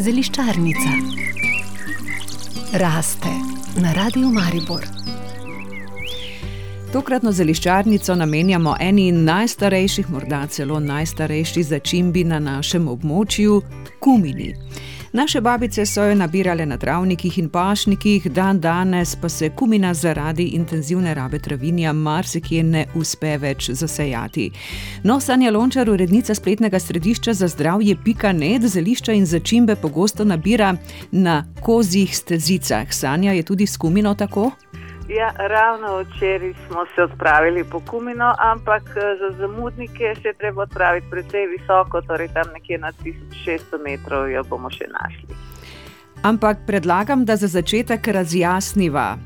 Zeliščarnica raste na radiju Maribor. Tokratno zeliščarnico namenjamo eni najstarejših, morda celo najstarejši začimbi na našem območju, kumini. Naše babice so jo nabirale na travnikih in pašnikih, dan danes pa se kumina zaradi intenzivne rabe travinja marsikje ne uspe več zasejati. No, Sanja Lončar, urednica spletnega središča za zdravje Pika Ned, zelišča in začimbe pogosto nabira na kozjih stezicah. Sanja je tudi s kumino tako? Ja, ravno včeraj smo se odpravili po Kumino, ampak eh, za zamudnike se je treba odpraviti precej visoko, torej tam nekje na 1600 metrov jo bomo še našli. Ampak predlagam, da za začetek razjasniva,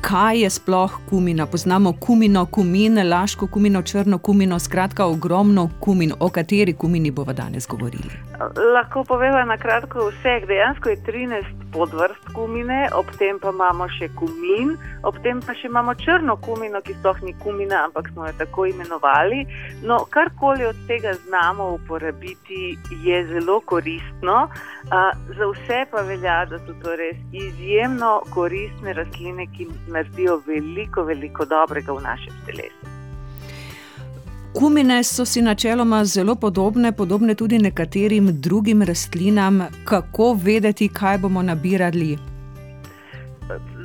kaj je sploh kumina. Poznamo kumino, kumin, laško kumino, črno kumino, skratka ogromno kumin, o kateri kumini bomo danes govorili. Lahko povemo na kratko vse. Dejansko je 13 podvrst kumine, ob tem pa imamo še kumin, ob tem pa še imamo črno kumino, ki sploh ni kumina, ampak smo jo tako imenovali. No, karkoli od tega znamo uporabiti, je zelo koristno. Za vse pa velja, da so to res izjemno koristne rastline, ki naredijo veliko, veliko dobrega v našem telesu. Kumine so si načeloma zelo podobne, podobne tudi nekaterim drugim rastlinam. Kako vedeti, kaj bomo nabirali?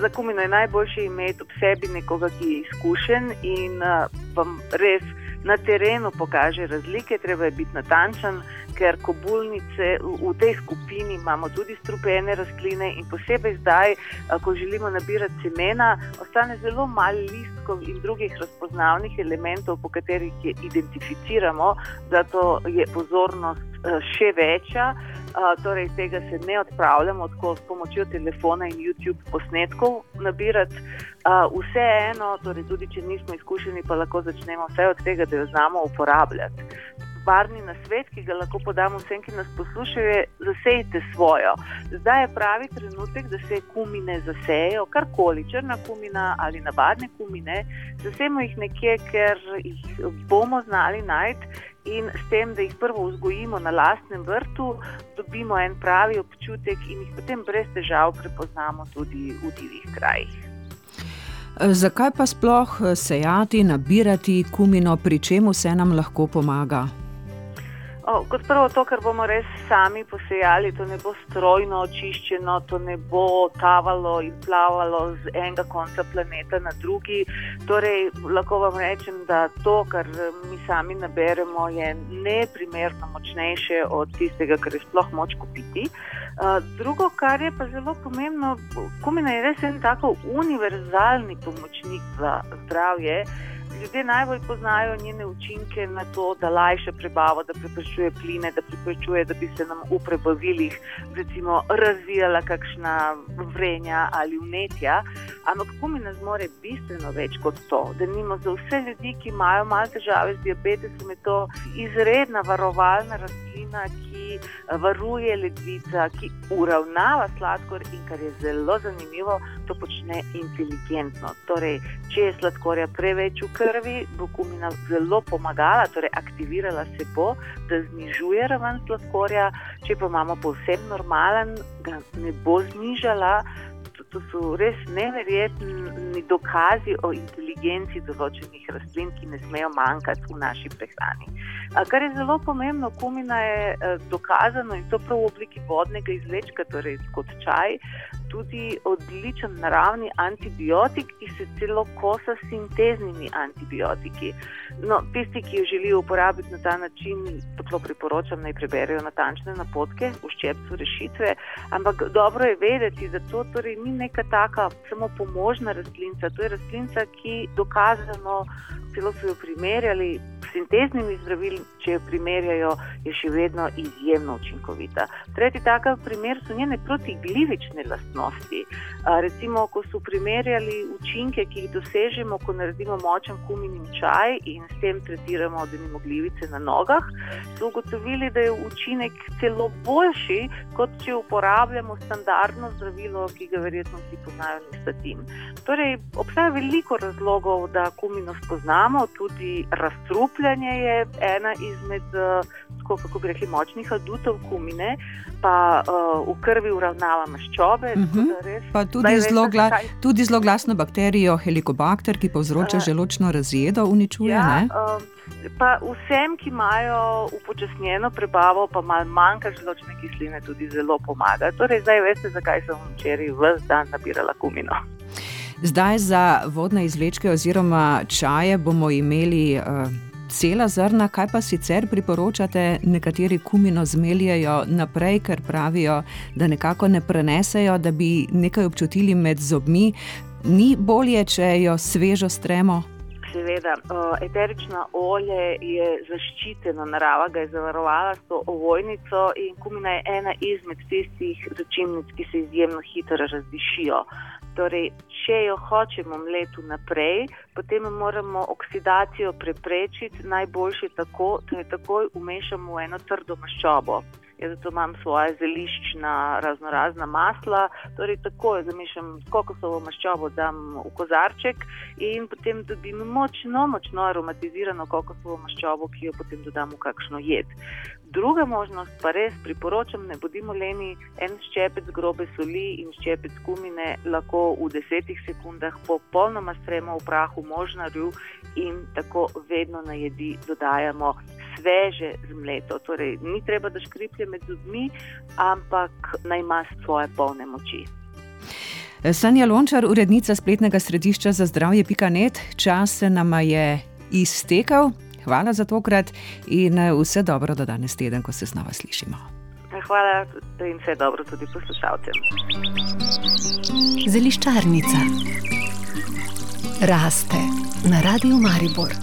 Za kumino je najboljše imeti ob sebi nekoga, ki je izkušen in vam res na terenu pokaže razlike, treba je biti natančen, ker kobulnice v tej skupini imamo tudi strupene rastline in posebej zdaj, ko želimo nabirati semena, ostane zelo malo listkov in drugih razpoznavnih elementov, po katerih jih identificiramo, zato je pozornost še večja. Torej, tega se ne odpravljamo tako s pomočjo telefona in YouTube posnetkov nabirati. Vseeno, torej tudi če nismo izkušeni, pa lahko začnemo vse od tega, da jo znamo uporabljati. Varni na svet, ki ga lahko podamo vsem, ki nas poslušajo, je zasejte svojo. Zdaj je pravi trenutek, da se kumine zasejo, karkoli, črna kumina ali navadne kumine. Zasejmo jih nekje, ker jih bomo znali najti in s tem, da jih prvo vzgojimo na lastnem vrtu, dobimo en pravi občutek in jih potem brez težav prepoznamo tudi v divjih krajih. Zakaj pa sploh sejati, nabirati kumino, pri čemu se nam lahko pomaga? O, kot prvo, to, kar bomo res sami posejali, to ne bo strojno očiščeno, to ne bo tavalo in plavalo z enega konca planeta na drugi. Torej, lahko vam rečem, da to, kar mi sami naberemo, je neprimerno močnejše od tistega, kar je sploh moč kupiti. Uh, drugo, kar je pa zelo pomembno, kumina je res en tako univerzalni pomočnik za zdravje ljudje najbolj poznajo njene učinke na to, da lajša prebavo, da preprečuje pline, da preprečuje, da bi se nam v prebavilih recimo, razvijala kakšna vrenja ali vnetja. Ampak kumina zmore bistveno več kot to. Da nimo za vse ljudi, ki imajo malo težave z diabetesom, je to izredna varovalna rastlina, ki varuje ledvica, ki uravnava sladkor in kar je zelo zanimivo, to počne inteligentno. Torej, če je sladkorja preveč v krvi bo kumina zelo pomagala, torej aktivirala se bo, da znižuje raven sladkorja, če pa imamo povsem normalen, ga ne bo znižala. To, so res neverjetni dokazi o inteligenci določenih rastlin, ki ne smejo manjkati v naši prehrani. Kar je zelo pomembno, kumina je dokazano in to prav v obliki vodnega izlečka, torej kot čaj, tudi odličen naravni antibiotik, ki se celo kosa s sinteznimi antibiotiki. No, tisti, ki jo želijo uporabiti na ta način, toplo priporočam, naj preberejo natančne napotke v ščepcu rešitve. Ampak dobro je vedeti, da to torej ni neka taka samo pomožna rastlinca, to je rastlinca, ki dokazano celo so jo primerjali s sinteznimi zdravili, če jo primerjajo, je še vedno izjemno učinkovita. Tretji takav primer so njene protiglivične lastnosti. Recimo, ko so primerjali učinke, ki jih dosežemo, ko naredimo močen kumin čaj in s tem tretiramo denimo glivice na nogah, so ugotovili, da je učinek celo boljši, kot če uporabljamo standardno zdravilo, ki ga verjetno vsi poznajo, nistatin. Torej, obstaja veliko razlogov, da kumino spoznamo, tudi razstrupljanje je ena izmed, tako, kako bi rekli, močnih adutov kumine, pa uh, v krvi uravnava maščobe. Uh -huh. Pa tudi zelo, gla, tudi zelo glasno bakterijo helikobakter, ki povzroča uh, želočno razjedo, uničuje. Ja, Pa vsem, ki imajo upočasnjeno prebavo, pa malo manjka želočne kisline, tudi zelo pomaga. Torej, zdaj veste, zakaj sem včeraj vse dan nabirala kumino. Zdaj za vodne izvlečke oziroma čaje bomo imeli uh, cela zrna, kaj pa sicer priporočate, nekateri kumino zmeljajo naprej, ker pravijo, da nekako ne prenesejo, da bi nekaj občutili med zobmi. Ni bolje, če jo svežo stremo. Seveda, eterično olje je zaščiteno, narava ga je zavarovala s to ovojnico in kumina je ena izmed tistih začimnic, ki se izjemno hitro razdišijo. Torej, če jo hočemo mleti naprej, potem moramo oksidacijo preprečiti, najboljše tako, da jo takoj umešamo v eno trdo maščobo. Jaz zato imam svoje zeliščna, razno razna masla, torej tako jo zamišljam kokosovo maščobo, dam v kozarček in potem dobim močno, močno aromatizirano kokosovo maščobo, ki jo potem dodam v kakšno jed. Druga možnost pa res priporočam, ne bodimo leni, en ščepec grobe soli in ščepec kumine lahko v desetih sekundah popolnoma stremo v prahu možnarju in tako vedno na jedi dodajamo sveže zmleto. Torej, ni treba, da škriplje med zubmi, ampak naj ima svoje polne moči. Sanja Lončar, urednica spletnega središča za zdravje Pikanet, čas se nam je iztekel. Hvala za tokrat in vse dobro do danes teden, ko se znova slišimo. Hvala in vse dobro tudi poslušalcem. Zeliščarnica raste na radiju Maribor.